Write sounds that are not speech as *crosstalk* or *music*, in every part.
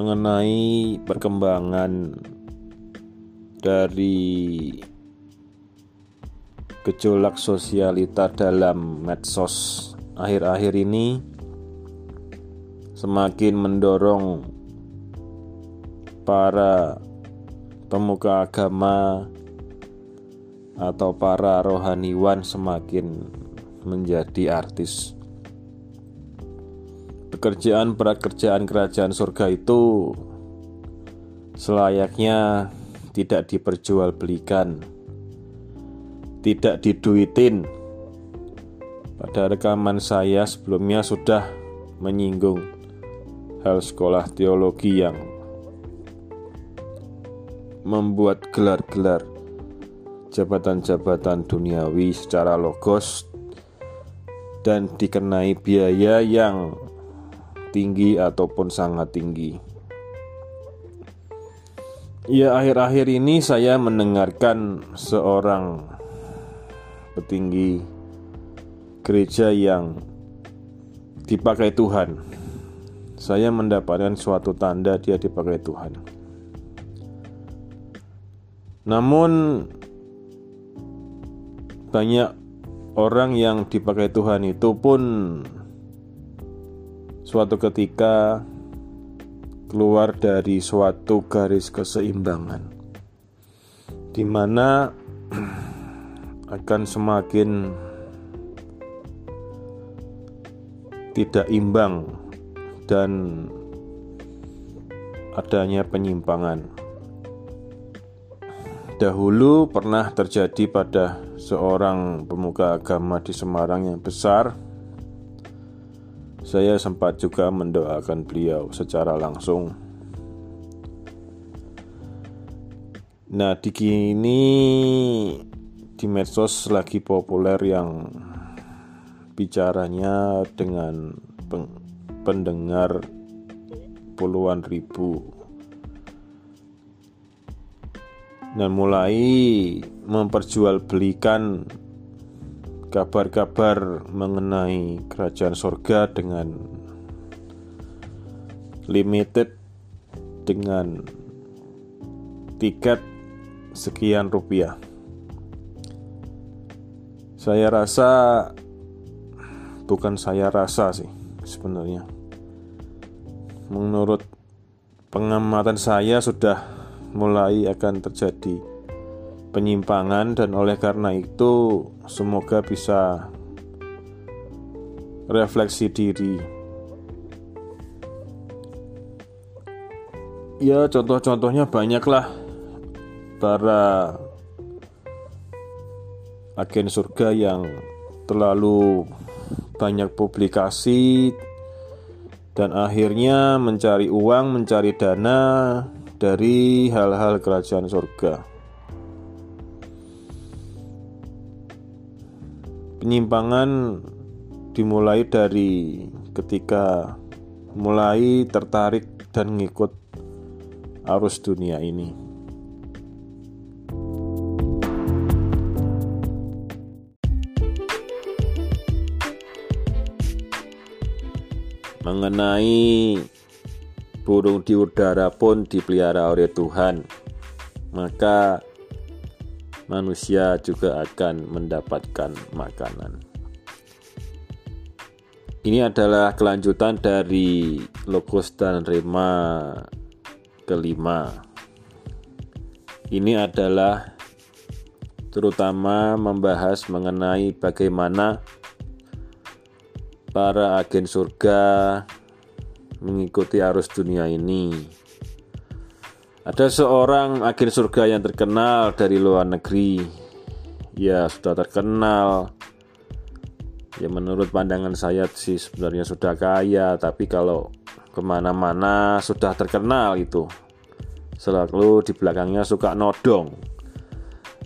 mengenai perkembangan dari gejolak sosialita dalam medsos akhir-akhir ini semakin mendorong para pemuka agama atau para rohaniwan semakin menjadi artis. Pekerjaan berat kerjaan kerajaan surga itu selayaknya tidak diperjualbelikan, tidak diduitin. Pada rekaman saya sebelumnya sudah menyinggung hal sekolah teologi yang membuat gelar-gelar jabatan-jabatan duniawi secara logos dan dikenai biaya yang tinggi ataupun sangat tinggi. Ya, akhir-akhir ini saya mendengarkan seorang petinggi gereja yang dipakai Tuhan. Saya mendapatkan suatu tanda dia dipakai Tuhan. Namun banyak orang yang dipakai Tuhan itu pun suatu ketika keluar dari suatu garis keseimbangan di mana *clears throat* akan semakin tidak imbang dan adanya penyimpangan. Dahulu pernah terjadi pada seorang pemuka agama di Semarang yang besar. Saya sempat juga mendoakan beliau secara langsung. Nah, di kini di medsos lagi populer yang bicaranya dengan pendengar puluhan ribu dan mulai memperjualbelikan kabar-kabar mengenai kerajaan sorga dengan limited dengan tiket sekian rupiah. Saya rasa bukan saya rasa sih sebenarnya. Menurut pengamatan saya sudah mulai akan terjadi penyimpangan dan oleh karena itu semoga bisa refleksi diri. Ya contoh-contohnya banyaklah para agen surga yang terlalu banyak publikasi dan akhirnya mencari uang, mencari dana dari hal-hal kerajaan surga. Penyimpangan dimulai dari ketika mulai tertarik dan ngikut arus dunia ini. Mengenai burung di udara pun dipelihara oleh Tuhan, maka manusia juga akan mendapatkan makanan. Ini adalah kelanjutan dari Logos dan Rema kelima. Ini adalah terutama membahas mengenai bagaimana para agen surga mengikuti arus dunia ini. Ada seorang agen surga yang terkenal dari luar negeri. Ya, sudah terkenal. Ya, menurut pandangan saya sih sebenarnya sudah kaya, tapi kalau ke mana-mana sudah terkenal itu. Selalu di belakangnya suka nodong,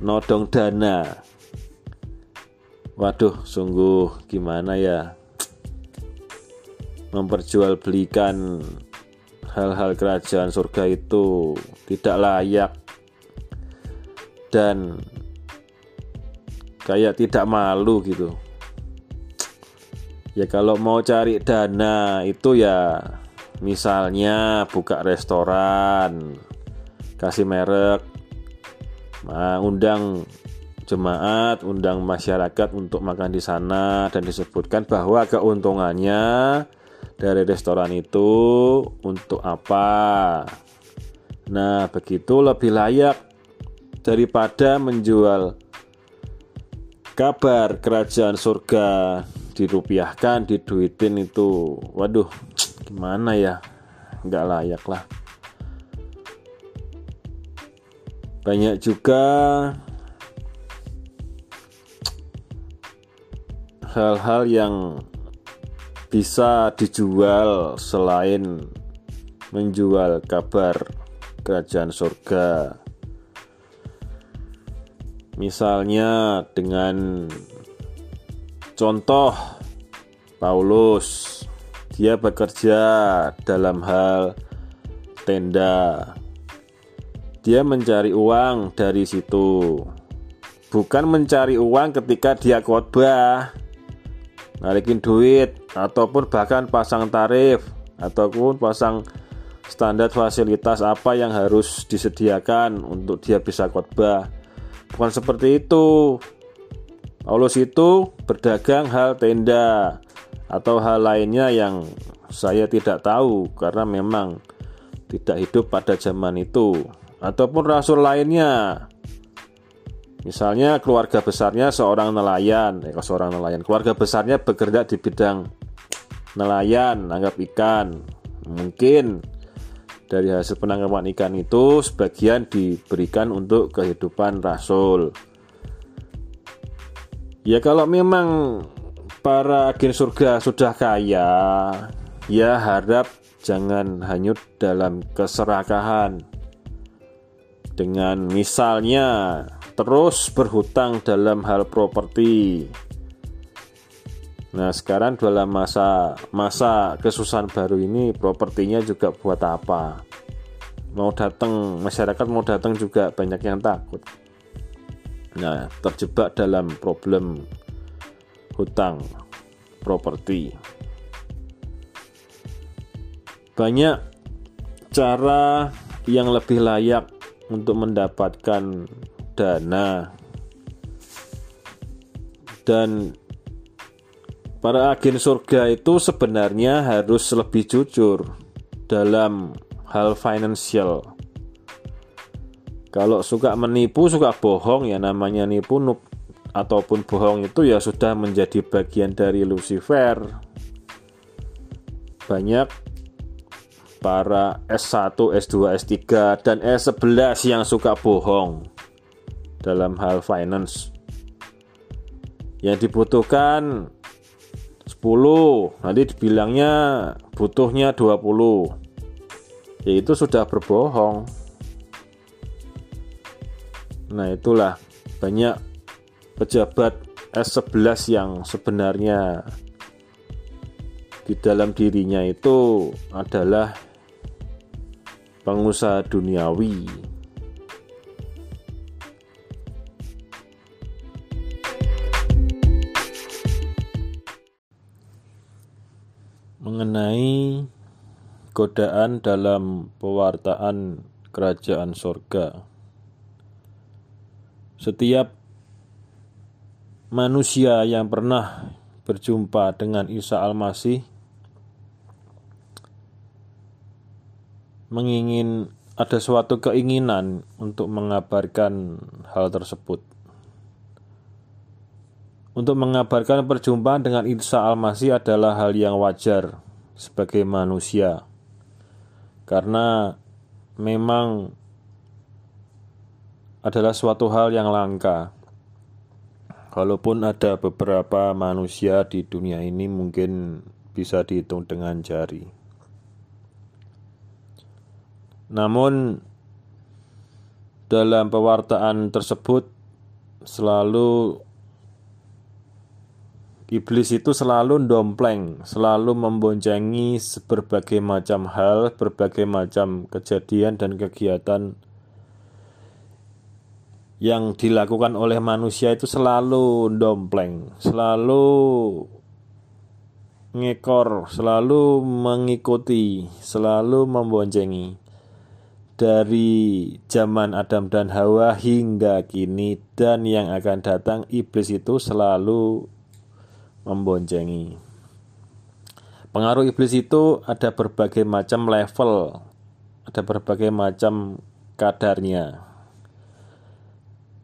nodong dana. Waduh, sungguh gimana ya? memperjualbelikan hal-hal kerajaan surga itu tidak layak dan kayak tidak malu gitu. Ya kalau mau cari dana itu ya Misalnya buka restoran, kasih merek, nah, undang jemaat, undang masyarakat untuk makan di sana dan disebutkan bahwa keuntungannya dari restoran itu untuk apa. Nah, begitu lebih layak daripada menjual kabar kerajaan surga dirupiahkan, diduitin itu. Waduh, gimana ya nggak layak lah banyak juga hal-hal yang bisa dijual selain menjual kabar kerajaan surga misalnya dengan contoh Paulus dia bekerja dalam hal tenda. Dia mencari uang dari situ. Bukan mencari uang ketika dia khotbah, narikin duit ataupun bahkan pasang tarif ataupun pasang standar fasilitas apa yang harus disediakan untuk dia bisa khotbah. Bukan seperti itu. Paulus itu berdagang hal tenda atau hal lainnya yang saya tidak tahu karena memang tidak hidup pada zaman itu ataupun rasul lainnya misalnya keluarga besarnya seorang nelayan eh, seorang nelayan keluarga besarnya bekerja di bidang nelayan nanggap ikan mungkin dari hasil penangkapan ikan itu sebagian diberikan untuk kehidupan rasul ya kalau memang para agen surga sudah kaya, ya harap jangan hanyut dalam keserakahan. Dengan misalnya terus berhutang dalam hal properti. Nah, sekarang dalam masa masa kesusahan baru ini propertinya juga buat apa? Mau datang masyarakat mau datang juga banyak yang takut. Nah, terjebak dalam problem hutang properti. Banyak cara yang lebih layak untuk mendapatkan dana dan para agen surga itu sebenarnya harus lebih jujur dalam hal finansial. Kalau suka menipu, suka bohong ya namanya nipu ataupun bohong itu ya sudah menjadi bagian dari Lucifer. Banyak para S1, S2, S3 dan S11 yang suka bohong dalam hal finance. Yang dibutuhkan 10, nanti dibilangnya butuhnya 20. Yaitu sudah berbohong. Nah, itulah banyak pejabat S11 yang sebenarnya di dalam dirinya itu adalah pengusaha duniawi. Mengenai godaan dalam pewartaan kerajaan sorga. Setiap manusia yang pernah berjumpa dengan Isa Al-Masih mengingin ada suatu keinginan untuk mengabarkan hal tersebut. Untuk mengabarkan perjumpaan dengan Isa Al-Masih adalah hal yang wajar sebagai manusia. Karena memang adalah suatu hal yang langka Walaupun ada beberapa manusia di dunia ini mungkin bisa dihitung dengan jari. Namun dalam pewartaan tersebut selalu iblis itu selalu dompleng, selalu memboncengi berbagai macam hal, berbagai macam kejadian dan kegiatan yang dilakukan oleh manusia itu selalu dompleng, selalu ngekor, selalu mengikuti, selalu memboncengi. Dari zaman Adam dan Hawa hingga kini dan yang akan datang iblis itu selalu memboncengi. Pengaruh iblis itu ada berbagai macam level, ada berbagai macam kadarnya.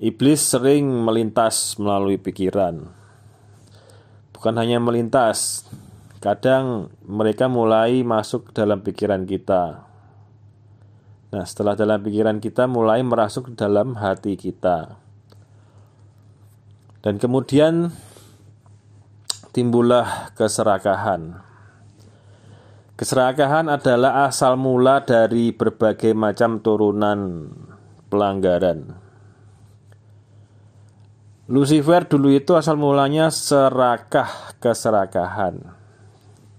Iblis sering melintas melalui pikiran. Bukan hanya melintas, kadang mereka mulai masuk dalam pikiran kita. Nah, setelah dalam pikiran kita mulai merasuk dalam hati kita. Dan kemudian timbullah keserakahan. Keserakahan adalah asal mula dari berbagai macam turunan pelanggaran. Lucifer dulu itu asal mulanya serakah keserakahan.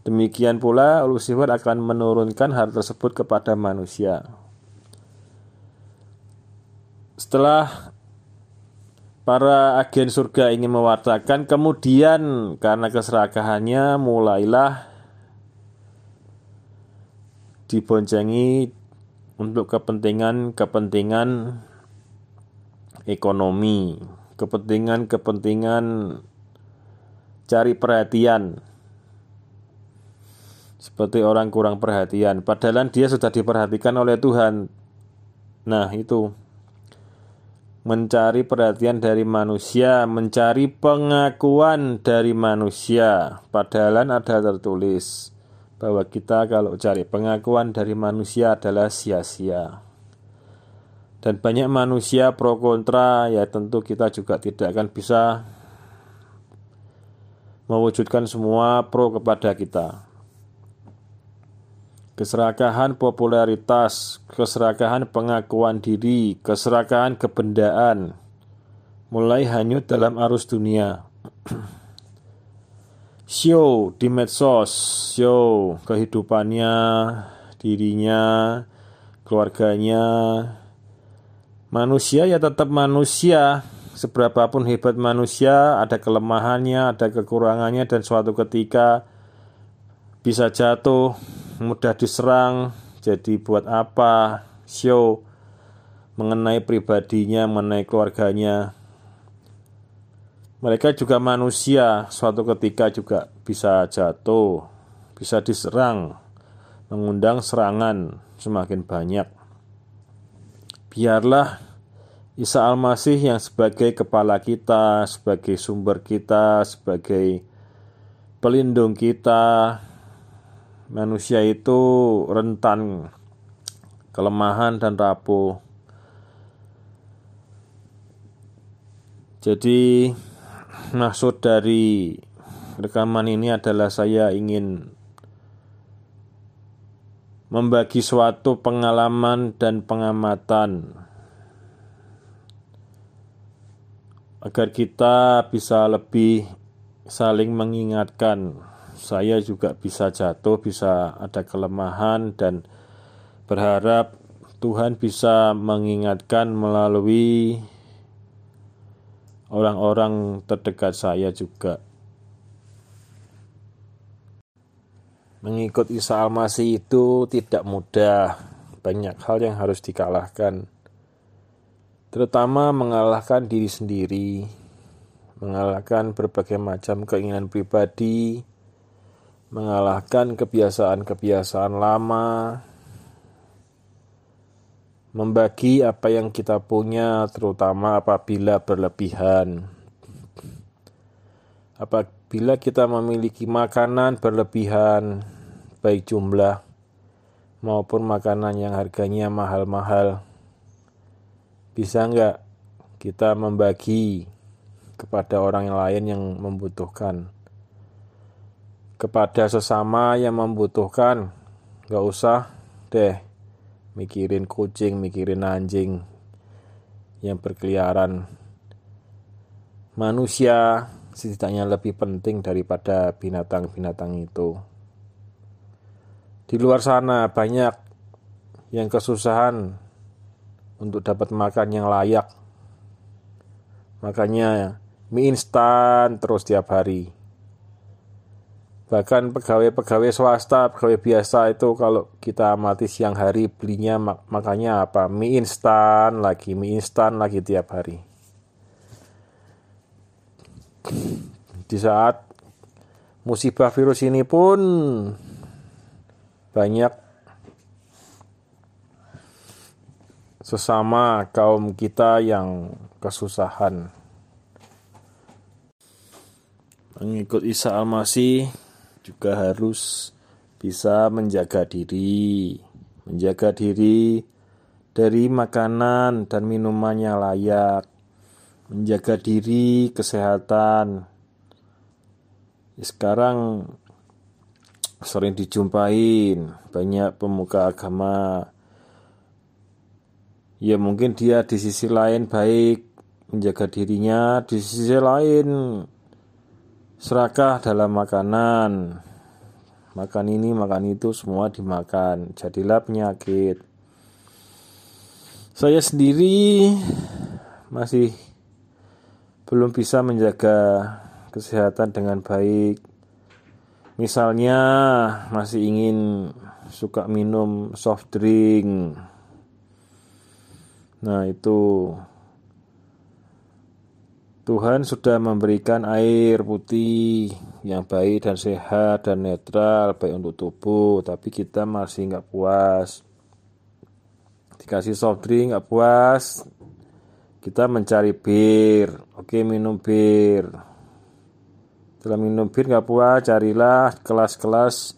Demikian pula Lucifer akan menurunkan hal tersebut kepada manusia. Setelah para agen surga ingin mewartakan, kemudian karena keserakahannya mulailah diboncengi untuk kepentingan-kepentingan ekonomi kepentingan-kepentingan cari perhatian. Seperti orang kurang perhatian padahal dia sudah diperhatikan oleh Tuhan. Nah itu mencari perhatian dari manusia mencari pengakuan dari manusia. Padahal ada tertulis bahwa kita kalau cari pengakuan dari manusia adalah sia-sia. Dan banyak manusia pro kontra ya tentu kita juga tidak akan bisa mewujudkan semua pro kepada kita keserakahan popularitas keserakahan pengakuan diri keserakahan kebendaan mulai hanyut dalam arus dunia. *clears throat* Show di medsos show kehidupannya dirinya keluarganya. Manusia ya tetap manusia. Seberapapun hebat manusia, ada kelemahannya, ada kekurangannya, dan suatu ketika bisa jatuh, mudah diserang. Jadi, buat apa show mengenai pribadinya, mengenai keluarganya? Mereka juga manusia, suatu ketika juga bisa jatuh, bisa diserang, mengundang serangan semakin banyak. Biarlah Isa Al-Masih yang sebagai kepala kita, sebagai sumber kita, sebagai pelindung kita. Manusia itu rentan kelemahan dan rapuh. Jadi maksud dari rekaman ini adalah saya ingin membagi suatu pengalaman dan pengamatan agar kita bisa lebih saling mengingatkan. Saya juga bisa jatuh, bisa ada kelemahan, dan berharap Tuhan bisa mengingatkan melalui orang-orang terdekat saya juga. Mengikut Isa Al-Masih itu tidak mudah, banyak hal yang harus dikalahkan terutama mengalahkan diri sendiri, mengalahkan berbagai macam keinginan pribadi, mengalahkan kebiasaan-kebiasaan lama, membagi apa yang kita punya, terutama apabila berlebihan. Apabila kita memiliki makanan berlebihan, baik jumlah maupun makanan yang harganya mahal-mahal bisa nggak kita membagi kepada orang lain yang membutuhkan kepada sesama yang membutuhkan nggak usah deh mikirin kucing mikirin anjing yang berkeliaran manusia setidaknya lebih penting daripada binatang-binatang itu di luar sana banyak yang kesusahan untuk dapat makan yang layak. Makanya mie instan terus tiap hari. Bahkan pegawai-pegawai swasta pegawai biasa itu kalau kita amati siang hari belinya mak makanya apa? Mie instan lagi mie instan lagi tiap hari. Di saat musibah virus ini pun banyak sesama kaum kita yang kesusahan. Mengikut Isa Al-Masih juga harus bisa menjaga diri, menjaga diri dari makanan dan minumannya layak, menjaga diri kesehatan. Sekarang sering dijumpain banyak pemuka agama. Ya mungkin dia di sisi lain baik menjaga dirinya, di sisi lain serakah dalam makanan. Makan ini, makan itu, semua dimakan. Jadilah penyakit. Saya sendiri masih belum bisa menjaga kesehatan dengan baik. Misalnya masih ingin suka minum soft drink. Nah, itu Tuhan sudah memberikan air putih yang baik dan sehat dan netral baik untuk tubuh, tapi kita masih nggak puas. Dikasih soft drink nggak puas, kita mencari bir. Oke minum bir. Setelah minum bir nggak puas, carilah kelas-kelas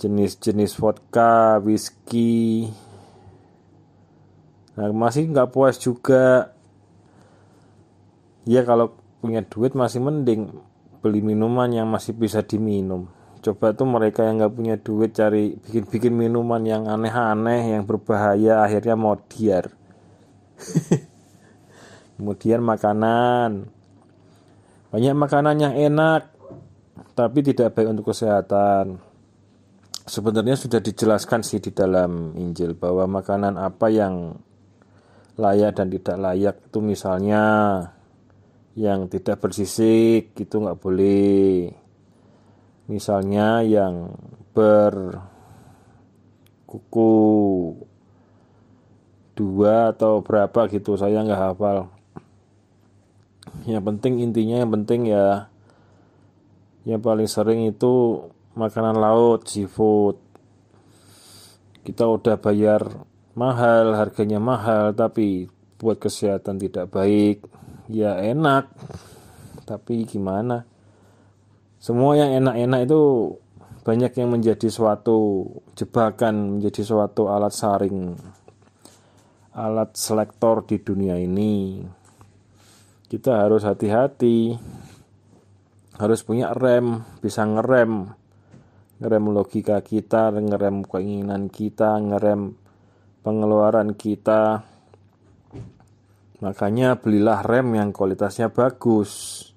jenis-jenis vodka, whisky. Nah masih nggak puas juga ya kalau punya duit masih mending beli minuman yang masih bisa diminum. Coba tuh mereka yang nggak punya duit cari bikin-bikin minuman yang aneh-aneh yang berbahaya akhirnya mau diar. *laughs* Kemudian makanan. Banyak makanan yang enak tapi tidak baik untuk kesehatan. Sebenarnya sudah dijelaskan sih di dalam Injil bahwa makanan apa yang layak dan tidak layak itu misalnya yang tidak bersisik itu nggak boleh. Misalnya yang berkuku dua atau berapa gitu saya nggak hafal. Yang penting intinya yang penting ya yang paling sering itu makanan laut seafood. Kita udah bayar mahal harganya mahal tapi buat kesehatan tidak baik ya enak. Tapi gimana? Semua yang enak-enak itu banyak yang menjadi suatu jebakan menjadi suatu alat saring alat selektor di dunia ini. Kita harus hati-hati. Harus punya rem bisa ngerem. Ngerem logika kita ngerem keinginan kita ngerem pengeluaran kita Makanya belilah rem yang kualitasnya bagus.